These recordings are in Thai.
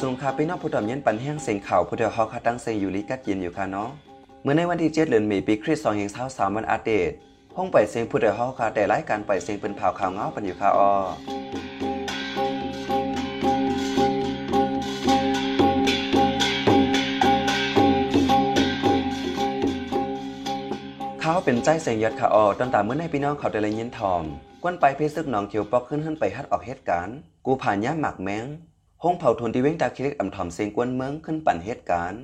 สูงค่ะพี่น้องผู้ถมยันปันแห้งเสียงข่าวผู้เดียวฮอกคาตั้งเสียงอยู่ลิกัดเย็นอยู่ค่ะเนาะเมื่อในวันที่เจ็ดเดือนมีปีคริสต์สองเฮงเช้าสามวันอาเดตห้องปล่อยเสียงผู้เดียวฮอกคาแต่รายการปล่อยเสียงเป็นข่าวข่าวเงาปันอยู่ค่ะออเขาเป็นใจเสียงยอดค่ะออตอนตามเมื่อในพี่น้องเขาได้เลยยินทอม กวนไปเพซึกหนองเขียวปอกขึ้นขึ้นไปฮัดออกเหตุการณ์ กูผ่านย่าหมักแมง ห้องเผาทนที่เว้งตาคิเล็กอ่ำถอมเสียงกวนเมืองขึ้นปั่นเหตุการณ์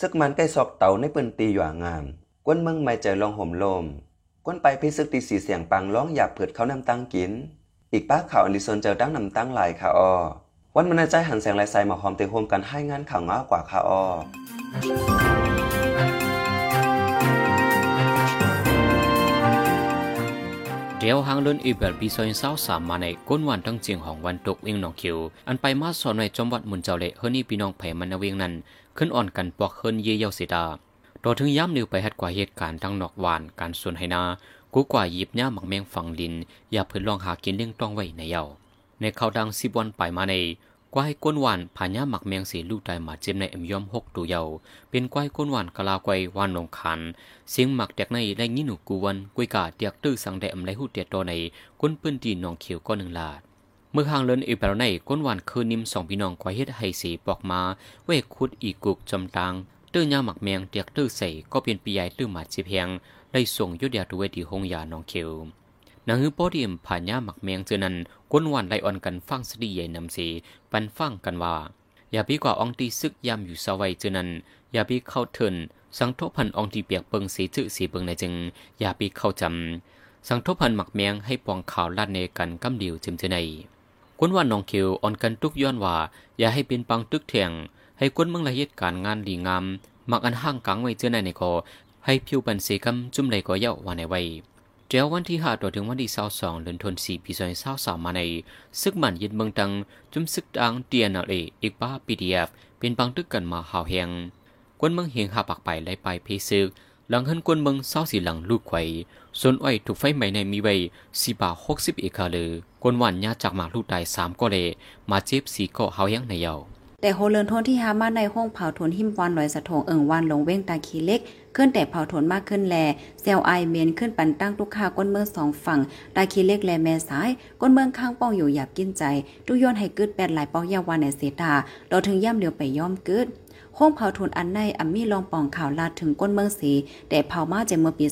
ซึกมันใกล้ซอกเต่าในปืนตีหย่างาม กวนเมืองไม่ใจลองห่มลม กวนไปพิซึกตีสีเสียงปังร้องอยากเผิดเขานำตังกิน อีกป้าข่าวอันลิซนเจอตั้งนำตั้งหลายค่ะออวันมันใจหันแสงลายใสมาหอมเตะโฮมกันให้งานข่าวง้ากว่าค่ะออ เดียวหางเลินอีเบลปีซอยเศร้าสามมาในก้นวันตั้งเจียงของวันตกเวียงหนองคิว อันไปมาสอนในจังหวัดมุนเจ้าเละเฮนี่พี่น้องไผ่มันนาเวียงนั้น ขึ้นอ่อนกันปอกเฮินเยี่ยวเสีดาต่อถึงย้ำนิวไปฮัดกว่าเหตุการณ์ทั้งนอกวานการส่วนไหนา กูกว่าหยิบหน้าหมักแมงฝังดิน อย่าเพิ่นลองหากินเลี้ยงต้องไว้ในเยาในข่าวดังสิบวันไปมาใน กวายก้นหวานผาย่าหมักแมงสีลูกตายมาเจ็บในเอ็มยอมหกตัวเยาเป็นกวายก้นหวานกะลากวายวานลงขัน เสียงหมักแตกในได้ยินหนูกูวันกุยกาเตียกตื้อสังแดมไรหูเตียตัวในก้นปืนตีนองเขียวก็หนึ่งลาดเมื่อหางเลินอีเปลในก้นหวานคืนนิมสองพี่น้องกวายเฮ็ดให้สีปอกมาเวกคุดอีกุกจำตางตื้อยาหมักแมงเตียกตื้อใส่ก็เป็นปีใหญ่ตื้อหมาจีเพียงได้ส่งยุดยาตัวเวทีหงยานองเขียว นางฮือโปเดียมผ่านย่าหมักแมงเจอนั้นก้นวานไลออนกันฟังสดีใหญ่นำสีปันฟังกันว่า อย่าพี่กว่าอองตีซึกยามอยู่สวัยเจอนั้น อย่าพี่เข้าเทินสังทบพันอองตีเปียกเปิงสีจื้อสีเบิงในจึง อย่าพี่เข้าจำสังทบพันหมักแมงให้ปองข่าวลาดเนกันกำเดียวจึมเจในก้นวานน้องเขียวอ่อนกันทุกย้อนว่า อย่าให้เป็นปังตึกเถียงให้ก้นเมืองละเอียดการงานดีงามมักอันห้างกังไว้เจอในในก็ให้ผิวปันสีกำจุ่มใดก็เย้าว่าในไว้ เจ้าวันที่ห้าต่อถึงวันที่เศร้าสองเดือนธันวาคมปีสองพันเศร้าสามาในซึกมันยึดเมืองตังจุมซึกดังเตียนเออีกป้าปีดีเอฟเป็นบางตึกกันมาหาวแหงกวนเมืองเฮียงหาปากไปไล่ไปเพซึก หลังหันกวนเมืองเศร้าสีหลังลูกไข่ส่วนอ้อยถูกไฟไหม้ในมีไว้สีบาหกสิบเอกาเลยกวนหวานยาจากหมาลูกตายสามก็เลยมาเจ็บสีก็หาวแหงในเยา แต่โฮเลินทนที่หามาในห้องเผาทนหิมวันลอยสะทงเอิงวันลงเว้งตาคีเล็กขึ้นแต่เผาทนมากขึ้นแลเซลไอเมนขึ้นปันตั้งทุกข้าก้นเมืองสองฝั่งตาคีเล็กแลแม่สายก้นเมืองข้างป้องอยู่หยาบกินใจตุย้อนให้กึดแปดหลายเป้ายาวานในเสตาเราถึงย่ำเดียวไปย่อมกึดห้องเผาทุนอันในอัมมี่ลองป่องข่าวลาดถึงก้นเมืองสีแต่เผามาเจเมื่อปี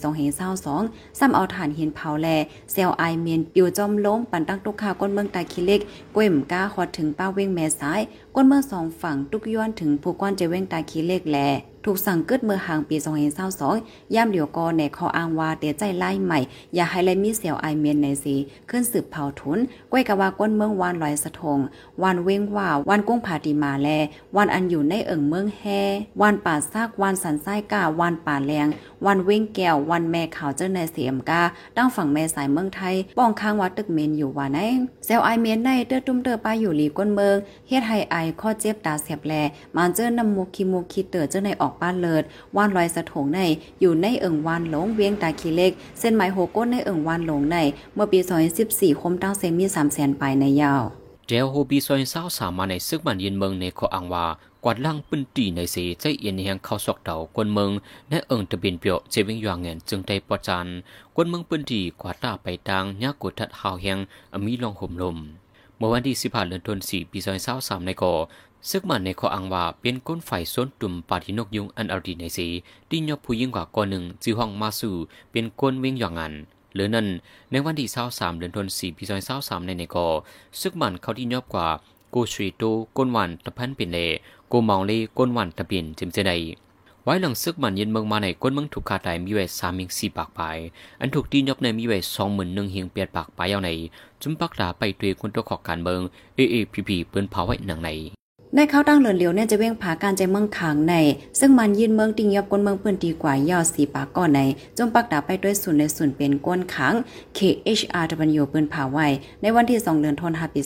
2522ซ้ำเอาฐานหินเผาแลเซลไอเมียนปิวจอมล้มปันตั้งตุกข่าวก้นเมืองตาคิเล็กก้วยมก้าฮอดถึงป้าเว้งแม่ซ้ายก้นเมืองสองฝั่งตุกย้อนถึงผู้ก้อนเจเว้งตาคิเล็กแล ถูกสั่งกึดเมื่อห่างปี2022ย่ามเดียวกอในคออ้างว่าเตียใจไล่ใหม่ อย่าให้ไลมีเสียวไอเมียนในสีขึ้นสืบเผาทุนก้วยกะว่าก้นเมืองวานลอยสะทงวานเว้งว่าวันกุ้งผาติมาแลวันอันอยู่ในเอิงเมืองแฮวานป่าซากวานสันไส้กาวานป่าแรงวันเว้งแก้ววันแม่ขาวเจ้าในเสียมกาตั้งฝั่งแม่สายเมืองไทยป้องข้างวัดตึกเมนอยู่ว่าไหนเซลไอเมียนในเตื้อตุ้มเตื้อป้าอยู่หลีก้นเมืองเฮ็ดให้ไอข้อเจ็บตาเสียบแลมันเจอน้ำมูกคีมูกคีเตอเจ้าในออกบ้านเลิศว่านลอยสะโถงในอยู่ในเอิงวานหลงเวียงตาคีเล็ก เส้นไหมโหก้นในเอิงวานหลงใน เมื่อปี2014คมตั้งเซมี3แสนปในยาวเจลโฮบีซอยเศร้าสามมาในซึกมันยินเมืองในขออังว่ากวาดล่างปืนตีในสีใจเอียนแหงเข้าสอกเต่ากวนเมืองและเอิงตะบียนเปียวเจวิงยางเงินจึงได้ประจานกวนเมืองปืนตีกวาดตาไปทางยากกดทัดหาวแหงอมีลองห่มลม เมื่อวันที่สิบห้าเดือนธันวาคมปีสองพันเศร้าสามในก่อซึกมันในขออังว่าเป็นก้นไฟส้นตุ่มปาทินกยุงอันอดีในสีที่ยอบผู้ยิ่งกว่าก่อนหนึ่งจือห้องมาสู่เป็นก้นเว้งยางงานหรือนั่นในวันที่23เดือนธันวาคมปี2023ในในกอซึกมันเขาที่ยอบกว่าโกชรีโตก้นวันตะพันเป็นเลโกมองเลก้นวันตะเปลี่ยนจิมเจได ไว้หลังซึกมันเย็นเมืองมาในก้นเมืองถูกขาดายมีไว้สามมิงสี่ปากปอันถูกตียบในมีไว้สองหมื่นหนึ่งเฮียงเปียดปากปลายเอาในจุมปักดาไปด้วยคนตัวขอกการเมืองเอเอพีพีเปิ้นเผาไว้หนังใน ในเข้าตั้งเหลือนเหลียวเนี่ยจะเว้งผาการใจเมืองขางใน ซึ่งมันยืนเมืองติงยอบก้นเมืองเพื่อนดีกว่ายาวสีปากก่อนในจงปักดาไปด้วยศูนย์ในศูนย์เป็นก้นขัง KHRW ปืนผาไว้ ในวันที่ 2เดือนธันวาคมปี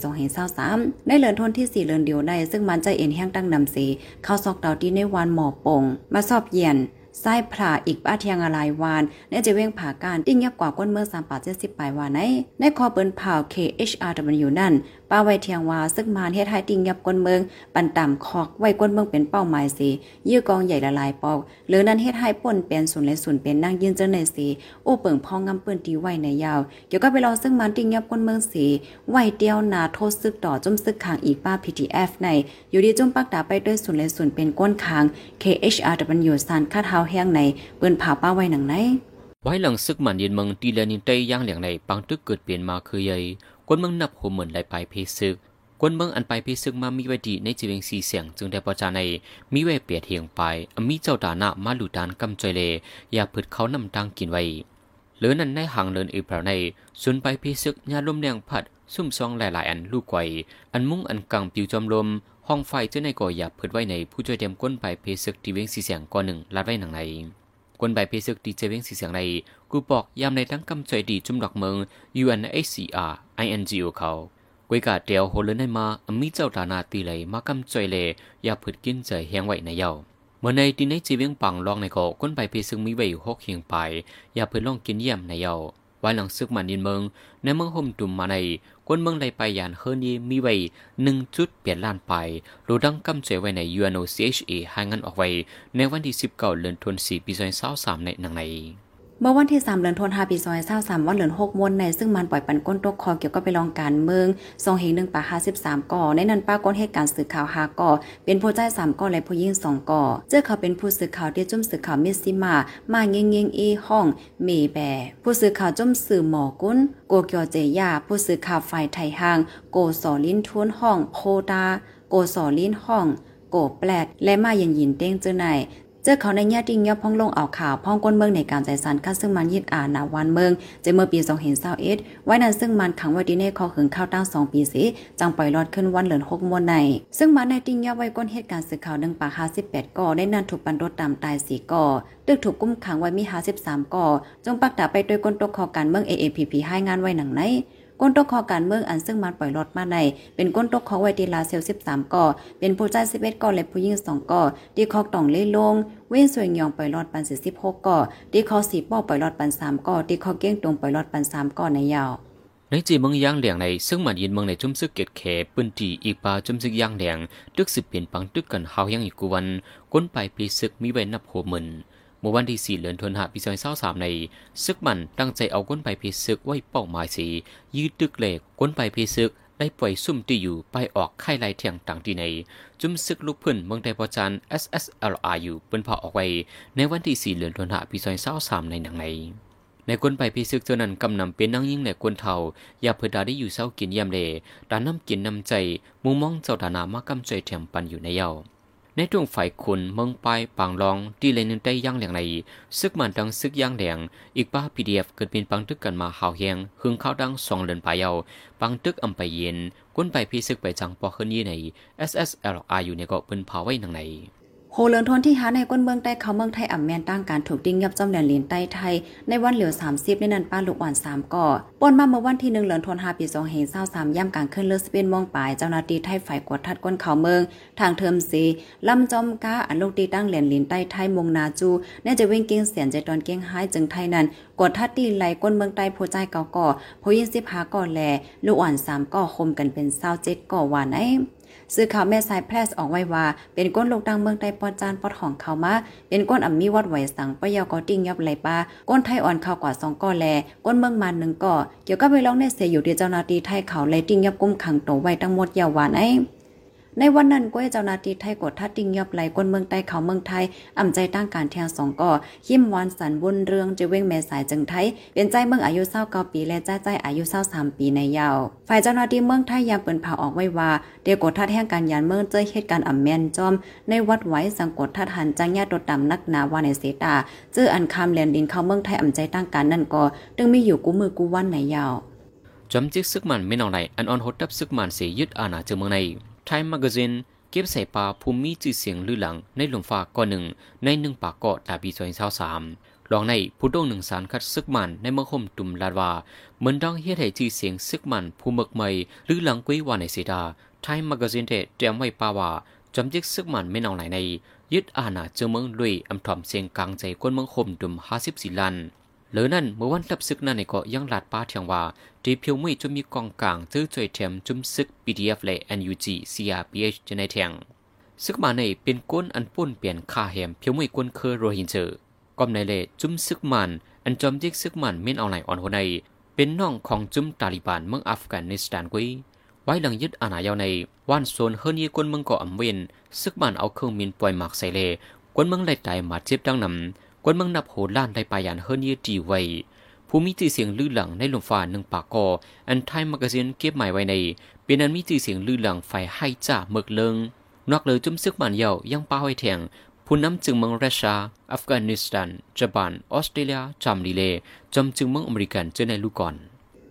2523ในเดือนธันที่ 4เดือนเดียวใน ซึ่งมันใจเอ็นแห้งตั้งนำสีเข้าซอกดาวที่ในวันหมอปงมาสอบเยียนไส้ผลาอีกป้าเทียงอะไรวานเนี่ยจะเว้งผ่าการติ้งยับกว่าก้นเมื่อสามปาเจ็ดสิบปลายวานในในคอเปิ้นเผา KHRW นั่นป้าไว้เทียงว่าซึกมานเฮ็ดให้ติงยับกวนเมือง ปันต่ำคอกไว้กวนเมืองเป็นเป้าหมายสิยื้อกองใหญ่ละลายปอก หรือนั้นเฮ็ดให้ป่นเป็นศูนย์และศูนย์เป็นนางยืนเจอในสีโอ้เปิงพองงำเปิ้นตีไว้ในยาว เกี่ยวกับไปรอซึ่งมันติงยับกวนเมืองสีไว้เดียวนาโทษซึกต่อจมซึกขางอีกป้า PTF ใน อยู่ดีจมปักดาไปด้วยศูนย์และศูนย์เป็นก้นคาง KHRW สารคาดเฮาแห้งในเปิ้นผาป้าไว้หนังไหนไว้หลังซึกมันยินเมืองตีเลนินเตยย่างเหลียงในปังตึกเกิดเปลี่ยนมาคือใหญ่ กวนเมืองนับหัวเหมือนไหลไปเพซึกกวนเมืองอันไปเพซึกมามีไว้ดีในจีเวงสีเสียงจึงได้ประจาในมีไว้เปียเหียงไปอมีเจ้าดานะมาหลุดานกำจอยเลอย่าพืดเขานำตังกินไว้หรือนั้นในหางเลินอีกแปลในส่วนไปเพซึกญาลมแรงพัดซุ่มซองหลายๆ อันลูกไกวอันมุ่งอันกังปิวจอมลม ห้องไฟเจ้าในก่ออย่าพืดไว้ในผู้ช่วยเตรียมก้นไปเพซึกตีเวงสีเสียงก่อนหนึ่งลัดไว้หนังในก้นไปเพศทีจีเวงสี่เสียงใน กูปอกยามในทั้งกำใจดีจุมดอกเมือง UNHCR INGO เขากวยกาเดียวโหลนในมามีเจ้าฐานาตีเลยมากำใจเลยอย่าผึดกินใจแหงไหวในเย้าเมื่อในดินในจีเวียงปังลองในเกาก้นไปเพซึงมีไว้หกเฮียงไปอย่าเพิ่นลองกินเยี่ยมในเย้าไว้หลังซึกมันยินเมือง ในเมืองห่มตุ่มมาในก้นเมืองใดไปยานเฮือนีมีไว้หนึ่งจุดเปลี่ยนล้านไปรูดังกำเจไว้ใน UNOCHA หางันออกไว้ในวันที่สิบเก้าเดือนทวนสี่ปีซองพันสามในหนังใน เมื่อวันที่3เดือนธันวาคมปี2023วันเดือน6มวนในซึ่งมันปล่อยปันก้นตกคอเกี่ยวกับไปลองการเมืองทรงเฮงหนึ่งป่า53ก่อ ในนั้นป้าก้นเหตุการณ์สื่อข่าว5ก่อ เป็นผู้ใจาย3ก่อและผู้ยิ่ง2ก่อ เจ้าเขาเป็นผู้สื่อข่าวที่จุ่มสื่อข่าวมิสซิมา มาเงี้ยงเงี้ยงอีห้องเมแบผู้สื่อข่าวจุ่มสื่อหมอกุ้นโกเกียวเจยาผู้สื่อข่าวฝ่ายไทยห่าง โกสอลิ้นทุนห้องโพตาโกสอลิ้นห้องโกแปลดและมายินยินเต้งเจ้าไหน เจอเขาในญาติงยอบพ้องลงเอาข่าวพ้องก้นเมืองในการใจสันคัดซึ่งมันยิดอ่านนาวันเมืองจะเมื่อปี2021ไว้นั้นซึ่งมันขังไว้ดีในคอขึงข้าวตั้ง2ปีสิจังปล่อยรอดขึ้นวันเหลือน6มวนในซึ่งมันในติงยอบไว้ก้นเหตุการณ์สื่อข่าวหนึ่งปาก58ก่อได้นันถูกปันรถตามตาย4ก่อตึกถูกกุ้มขังไว้มี53ก่อจงปักดาไปโดยก้นตกคอการเมือง AAPP ให้งานไว้หนังไหน ก้นตกคอการเมืองอันซึ่งมันปล่อยรถมาใน เป็นก้นตกคอไว้ดีลาเซล13ก่อ เป็นผู้ใจ11ก่อและผู้หญิง2ก่อดีคอกต่องเล่ลง เว้นสวยยองปล่อยรอดปัน16ก่อดีคอสีป้อปล่อยรอดปัน3ก่อดีคอเก้งตรงปล่อยรอดปัน3ก่อในยาวในจีเมืองย่างเหลียงในซึ่งมันยินเมืองในจุ่มซึกเกตแขปืนตีอีกปาจุ่มซึกย่างเหลียงตึกสืบเปลี่ยนปังตึกกันเฮายังอีกกวันก้นไปปีซึกมีไว้นับหัวหมื่น เมื่อวันที่สี่เดือนธันวาคมปีสองพันสามในซึกมันตั้งใจเอาก้นไปปีซึกไว้เป้าหมายสียืดตึกเหล็กก้นไปปีซึกได้ปล่อยซุ่มที่อยู่ไปออกค่ายลายเทียงต่างที่ใน จุ่มซึกลูกพื้นเมืองไทยพอจัน SSLRU เป็นพอออกไว้ ในวันที่สี่เดือนธันวาคมปีสองพันสามในหนังในในกวนไปพิซึกเจ้านั้นกำนำเป็นนั่งยิ่งในกวนเทาอย่าเพื่อดาได้อยู่เศร้ากินยามเลดานน้ำกินน้ำใจมุมมองเจ้าดานามากำใจแถมปันอยู่ในเย้า ในดวงฝ่ายคุณเมืองปลายปางรองที่เลนึงได้ย่างแหลงในซึกมันดังซึกย่างแดงอีกป้าพีดีเอฟเกิดเป็นปังตึกกันมาหาวแหงหึงข้าวดังสองเลินปลายเยาปังตึกอำไปเย็นก้นไปพีซึกไปจังปอขึ้นยี่ใน SSLR อยู่เนี่ยก็เป็นเผาไว้หนังใน โหเลินทนที่หาในก้นเมืองใต้เขาเมืองไทยอ่ำแมนตั้งการถูกดิ้งยับจอมแดนเหรียญใต้ไทย ในวันเหลียว30ในนันป้าลูกอ่อน3ก่อปนมาเมื่อวันที่1เลินทน5ปี2เฮง23ย่ำกลางขึ้นเลือสเปนมองปลายเจ้าหน้าที่ไทยฝ่ายกวดทัดก้นเขาเมือง ทางเทิมสีลำจอมก้าอันลูกตีตั้งเหรียญเหรียญใต้ไทยมงนาจูแน่จะเว้งเก่งเสียนใจตอนเก่งหายจึงไทยนั้นกดทัดตีไหลก้นเมืองใต้ผู้ใจเก่าก่อผู้ยินสิบหาก่อแหลลูกอ่อน3ก่อคมกันเป็น27ก่อว่าไห นสื่อข่าวแม่สายแพร่ออกไว้ว่า เป็นก้นลูกดังเมืองใต้ปอจานปอดของเขามา เป็นก้นอ่ำมีวัดไหวสังปะยากอติ้งยับไหลปาก้นไทยอ่อนเขากว่าสองก้อแล ก้นเมืองมันหนึ่งก่อเกี่ยวกับไปร้องในเสียอยู่ที่เจ้าหน้าที่ไทยเขาเลติ้งยับกุ้มขังโตไว้ทั้งหมดยาววานไอ ในวันนั้นก้อยเจ้านาทีไทยกดทัดติ้งยับไหลก้นเมืองใต้เขาเมืองไทยอ่ำใจตั้งการแทงสองก่อขิมวานสันบุญเรืองจะเว้งแม่สายจึงไทยเป็นใจเมืองอายุเศร้าเก้าปีและใจใจอายุเศร้าสามปีในยาวฝ่ายเจ้าหน้าที่เมืองไทยยังเปิดเผาออกไว้ว่าเดียวกดทัดแห่งการยานเมืองเจอเหตุการณ์อ่ำแมนจอม ในวัดไหวสังกดทัดหันจังญาตดดำนักนาวาในเสตาเจออันคำเลียนดินเขาเมืองไทยอ่ำใจตั้งการนั่นก็ตึงไมีอยู่กูมือกูวันในยาวจำจิกซึกมันไม่นองในอันออนโฮดับซึกมันเสียยึดอาณาจักรเมืองใน ไทม์แมกซีนเก็บใส่ปลาภูมิจื่อเสียงลือหลังในหลวงฟ้าก่อนหนึ่งในหนึ่งปากเกาะตาบีซอยเศร้าสามลองในผู้ดงหนึ่งสารคัดซึกมันในเมืองคมตุ่มลาดว่าเหมือนดังเฮ็ดให้จื่อเสียงซึกมันผู้เมกใหม่หรือหลังกุ้ยวาในเสดาไทม์แมกซีนเดเตรียมไว้ปาว่าจำจิกซึกมันไม่นองไหนใน ยึดอาณาจักรเมืองลุยอำถอมเสียงกลางใจคนเมืองคมตุ่มห้าสิบสี่ลัน หรือนั่นเมื่อวันตับซึกนั่นก็ยังหลาดป้าเทียงว่าทีเพียวไม่จะมีกองกลางซื้อจ่วยเทียมจุ่มซึก PDF และ NUG CRPH จะในเทียงซึกมาในเป็นก้นอันปุ่นเปลี่ยนค่าแหมเพียวไม่ก้นเคอโรฮินเจอก้มในเลจุ่มซึกมันอันจอมยิกซึกมันเม่นเอาไหนอ่อนหัวในเป็นน้องของจุ่มตาลิบันเมืองอัฟกานิสถานกุยไว้หลังยึดอาณาเยาในวันโซนเฮิรนยีกวนเมืองเกาะอัมเวนซึกมันเอาเครื่องมินปล่อยหมากใส่เลกวนเมืองไล่ตายมาเจ็บดังนำ กวนเมืองนับโหล้านได้ปายันเฮิร์นยีดีไว้ผู้มีชื่อเสียงลือหลังในลมฟ้าหนึ่งปากกออันไทยแมกกาซีนเก็บหมายไว้ใน เป็นอันมีชื่อเสียงลือหลังไฟให้จ่าเมือกเลิงนอกเลยจุ่มซึกมันเยายังป้าไว้แทงผู้นำจึงเมืองรัสเซียอัฟกานิสถานญี่ปุ่นออสเตรเลียจำลีเลจำจึงเมืองอเมริกันเจอในลูกก่อน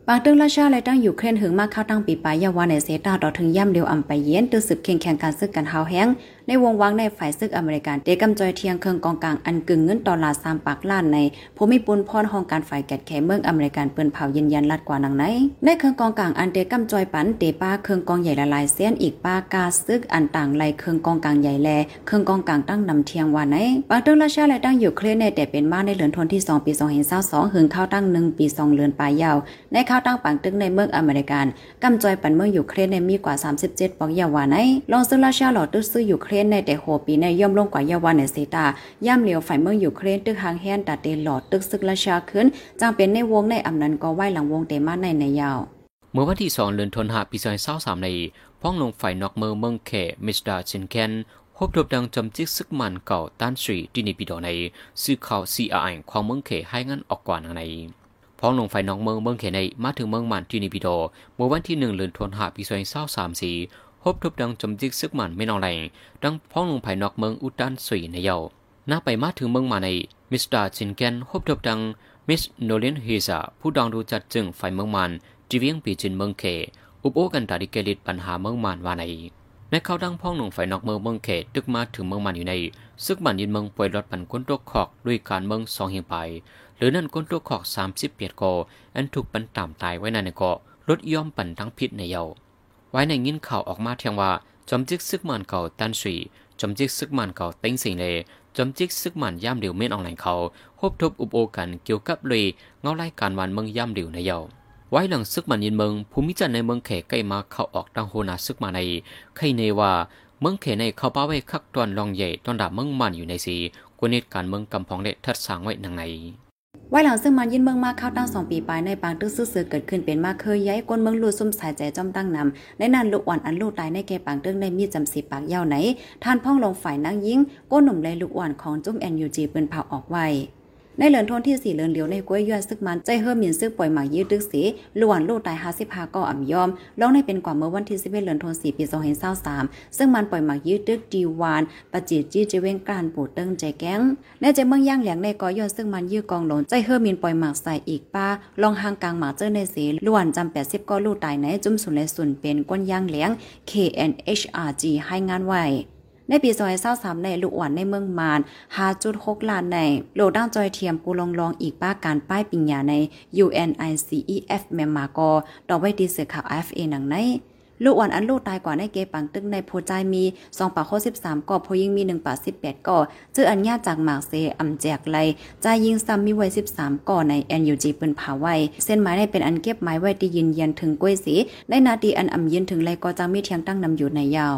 บางตึงราชาและตั้งอยู่เครนหึงมากเข้าตั้งปีปลายยาวาในเซตาต่อถึงย่ำเดียวอำไปเย็นตื้อสืบเคียงแข่งการซึกกันหาแห้งในวงวังในฝ่ายซึกอเมริกันเดกำจอยเทียงเครื่องกองกลางอันกึ่งเงินดอลลาร์สามปากล้านในภูมิปุนพรห้องการฝ่ายแกดแขเมืองอเมริกันเปิ้นเผายืนยันลัดกว่านังไหนในเครื่องกองกลางอันเดกำจอยปันเตป้าเครื่องกองใหญ่ละลายเส้นอีกป้ากาซึกอันต่างไลเครื่องกองกลางใหญ่แลเครื่องกองกลางตั้งนำเทียงว่าไหนบางตึงราชาและตั้งอยู่เครนในแต่เป็นมาในเหลือนทนที่2ปี2022หึงเข้าตั้ง1ปี2เดือนปลายยาวในเข้าตั้งปังตึงในเมืองอเมริกันกำจอยปันเมืองอยู่เครนในมีกว่า 37ปอกยาวาไหนลองซึ่งราชาหลอดตึกซื้ออยู่เครนในแต่โหปีในย่อมลงกว่าเยาวาในเซตาย่ำเหลียวฝ่ายเมืองอยู่เครนตึกหางแฮนตัดเตหลอดตึกซึกราชาขึ้นจังเป็นในวงในอำนันก็ไหวหลังวงเตมาในในยาวเมื่อวันที่สองเดือนธันวาปีสองเศร้าสามในพ้องลงฝ่ายนอกเมืองเมืองเขมิสดาชินแคนพบทบดังจำจิกซึกมันเก่าต้านสรีที่ในปีดอในซื้อข่าวซีอาไอความเมืองเขให้งั้นออกก่อนในพ้องลงฝ่ายนอกเมืองเมืองเขในมาถึงเมืองมันที่ในปีดอเมื่อวันที่หนึ่งเดือนธันวาปีสองเศร้าสามสี่ พบทบดังจำจิกซึกมันไม่นองแรงดังพ้องลงภายนอกเมืองอุตันสุยในเยาหน้าไปมาถึงเมืองมาในมิสดาชินแคนพบทบดังมิสโนเลนเฮซาผู้ดังรู้จัดจึงฝ่ายเมืองมันจีเวียงปีจินเมืองเขอุปโอกันตาดิเกลิตปัญหาเมืองมันว่าในในเขาดังพ้องหนงฝ่ายนอกเมืองเมืองเขตึกมาถึงเมืองมันอยู่ในซึกมันยินเมืองป่วยรถปันก้นตัวขอกด้วยการเมืองสองเฮียงไป หรือนั่นก้นตัวขอกสามสิบเปียดกออันถูกปันต่ำตายไว้ในในเกาะรถย่อมปั่นทั้งพิษในเยา ไว้ในยินข่าวออกมาเทียงว่าจอมจิกซึกมันเก่าตันสีจอมจิกซึกมันเก่าเต็งสิงเลจอมจิกซึกมันย่ำเดียวเม่นออนไลน์เขาพบทบอุปโอกันเกี่ยวกับเลยเงาไล่การวันเมืองย่ำเดียวในเยาไว้หลังซึกมันยินเมืองภูมิจันในเมืองเขใกล้มาเข้าออกดังโหนาซึกมาในใครในว่าเมืองเขในเข้าป้าไว้คักตอนลองใหญ่ตอนดับเมืองมันอยู่ในสีกวนเนตการเมืองกำพองเล็ทัดสางไว้นังใน ไว้หลังซึ่งมันยินเมืองมากเข้าตั้งสองปีปลายในปางตึกซื่อเสือเกิดขึ้นเป็นมากเคยย้ายก้นเมืองลูซุ่มสายใจจอมตั้งนำในนั้นลูกอ่อนอันลูกตายในแกปางตึกในมีจำสีปากยาวไหน ท่านพ่องลงฝ่ายนั่งยิงก้นหนุ่มเลยลูกอ่อนของจุ้มแอนยูจีปืนเผาออกไว้ ในเหลือนทนที่สี่เหลือนเหลียวในก้วยย้อนซึกมันใจเฮิ่มมินซึกปล่อยหมากยืดดึกสีล้วนลูกตาย55ก็อ่ำยอมร้องในเป็นกว่าเมื่อวันที่11เหลือนทน4ปี2023ซึ่งมันปล่อยหมากยืดดึกดีวานปะจิตจีเจเว้งการปูเติ้งใจแก้งในใจเมืองย่างแหลงในก้อยย้อนซึ่งมันยื้อกองหลงใจเฮิ่มมินปล่อยหมากใส่อีกป้าลองหางกลางหมากเจอในสีล้วนจำ80ก็ลูกตายในจุ่มสุนและสุนเป็นก้นย่างแหลง KNHRG ให้งานไว้ ในปีซอยเศร้าสามในลูกอ่อนในเมืองมานหาจุดหกล้านในโลดังจอยเทียมกูลองลองอีกป้าการป้ายปิญญาใน UNICEF แมมมากอดอกไว้ดีเสือข่าว FA หนังในลูกอ่อนอันลูกตายกว่าในเกปังตึกในโพใจมี2ปากโค13ก่อโพยิงมี1ปาก18ก่อเจออันญาจากหมากเซอำแจกไลใจยิงซ้ำมีไว้13ก่อใน NUG ปืนผาไว้ เส้นไม้ในเป็นอันเก็บไม้ไว้ที่ยืนยันถึงกล้วยสีในนาทีอันอำยืนถึงไลก็จังมีเทียงตั้งนำอยู่ในยาว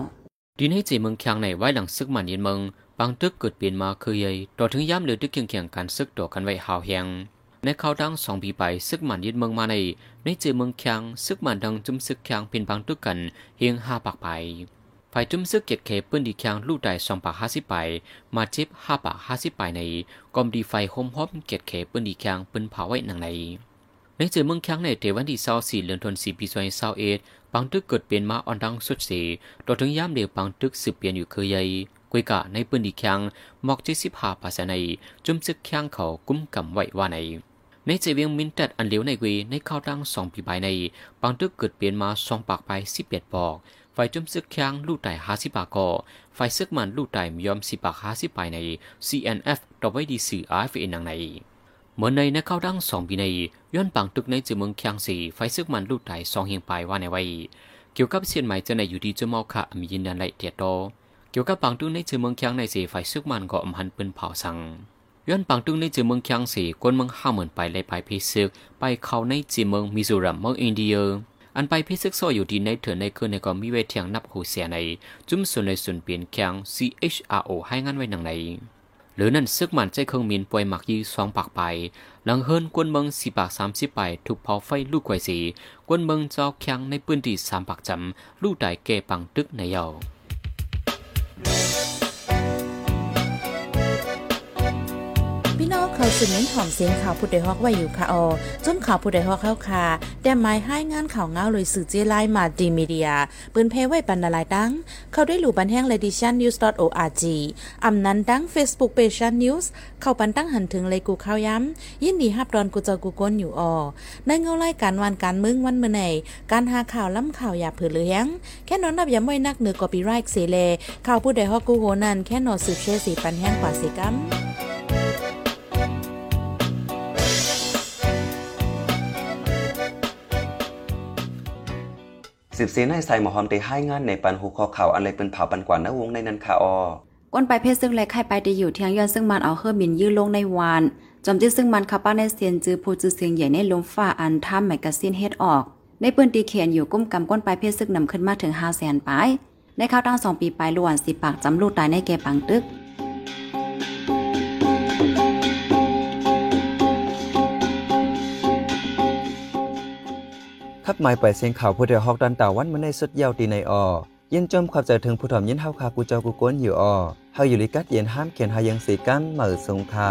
ดินให้จีเมืองเคียงในไว้หลังซึกมันยินเมืองบางตึกเกิดเปลี่ยนมาคือใหญ่ต่อถึงย้ำเหลือตึกเคียงเคียงการซึกต่อกันไว้หาวแหงในเขาดังสองปีไปซึกมันยินเมืองมาในในจีเมืองเคียงซึกมันดังจุ่มซึกเคียงเป็นบางตึกกันเฮียงห้าปากไปฝ่ายจุ่มซึกเจ็ดเคปืนดีเคียงลูกได้สองปากห้าสิบไปมาจ็บห้าปากห้าสิบไปในกอมดีไฟโฮมฮอมเจ็ดเคปืนดีเคียงปืนเผาไว้หนังใน ในเจอเมืองเคียงในเทวันที่เศร้าสี่เดือนธันวาคมปีสองพันเศร้าเอ็ดบางตึกเกิดเปลี่ยนมาอ่อนดังสุดเสีต่อถึงย่ามเดียวบางตึกสืบเปลี่ยนอยู่เคยใหญ่กุยกะในปืนดีแข็งหมอกเจ็ดสิบห้าภาษาในจุ่มซึกแข็งเขากุ้มกำไว้ว่าในในเจเวียงมินตัดอันเหลียวในกุยในข้าวดังสองปีใบในบางตึกเกิดเปลี่ยนมาสองปากไปสิบเอ็ดปอกไฟจุ่มซึกแข็งลูกไต่ห้าสิบปากก่อไฟซึกมันลูกไต่ยอมสิบปากห้าสิบไปใน CNF ต่อไว้ดีสื่อ RFA นังใน มือนในนักเข้าดังสองปีในย้อนปังตึกในเจเมืองเคียงสีไฟซึกมันลูกไต่สองเฮียงไปว่าในไว้ เกี่ยวกับเชียนใหม่จะในอยู่ที่จะมอค่ะมียินดันไหลเตียโตเกี่ยวกับบางตุ้งในชื่อเมืองเคียงในสีไฟซึกมันก็อมหันปืนเผาสังย้อนปังตึงในจีเมืองเคียงสีกวนเมืองห้าหมื่นไปเลยไปพิซึก ไปเข้าในจีเมืองมิโซรัมเมืองอินเดีย อันไปพิซึกโซอยู่ที่ในเถื่อนในคืนในก็มีเวทียงนับหูเสียใน จุ่มส่วนในส่วนเปลี่ยนเคียง CHRO ให้งานไว้หนังใน หรือนั่นซึกมันใจเครื่องมินป่วยหมักยีสองปากไป หลังเฮิรนกวนเมืองสี่ปากสามสิบไปถูกเผาไฟลูกไกวสี กวนเมืองเจ้าแข็งในพื้นที่สามปากจำลูกได้เกปังตึกในเยาาสืบเน้นหอมเสียงข่าวผู้ใดฮอกไว้อยู่ค่ะออจนข่าวผู้ใดฮอกเข้าค่ะแต่หมายให้งานข่าวเงาเลยสื่อเจไลมาดีมีเดีย ปืนเพไว้ปันนาลายดังเข้าได้หลู่บันแห้ง ledition news org อำนั้นดัง Facebook page news เข้าปันตั้งหันถึงเลยกูข้าวย้ำ ยินดีฮับดอนกูเจอกูก้นอยู่ออในเงาไล่การวันการมึงวันเมื่อไหนการหาข่าวล้ำข่าวอย่าเผือเลี้ยงแค่นอนนับย้ำไว้นักเหนือกอปีไรค์เสเลข่าวผู้ใดฮอกกูโหนันแค่นอนสืบเชื่อสีปันแห้งกว่าสีกัม สิบสีในใส่หมอหอมตีให้งานในปันหูคอข่าวอะไรเป็นเผาปันกว่านะวงในนั้นค่ะออก้นไปเพศซึ่งและไข่ไปได้อยู่เทียงย้อนซึ่งมันเอาเฮือบินยื้อลงในวานจอมจื้ซึ่งมันขับป้าในเซียนจื้อผู้จื้อเสียงใหญ่ในลมฟ้าอันท่ามแมกกาซีนเฮ็ดออก ในปืนตีเขียนอยู่กุ้มกำก้นไปเพศซึ่งนำขึ้นมาถึง5 0 0แสนปลายในข้าวตั้งสองปีปลายล้วนสิปากจำลูกตายในแกปังตึก ขับหมายไปเสียงข่าวผู้เดียวฮอกดันตาวันมาในสุดยาวตีในออยินจมขอบใจถึงผู้ถอมยินเฮาคากูเจ้ากูก้นอยู่ออเฮาอยู่ลิกัดเย็นห้ามเขียนหายังสีกันเหมือสงคา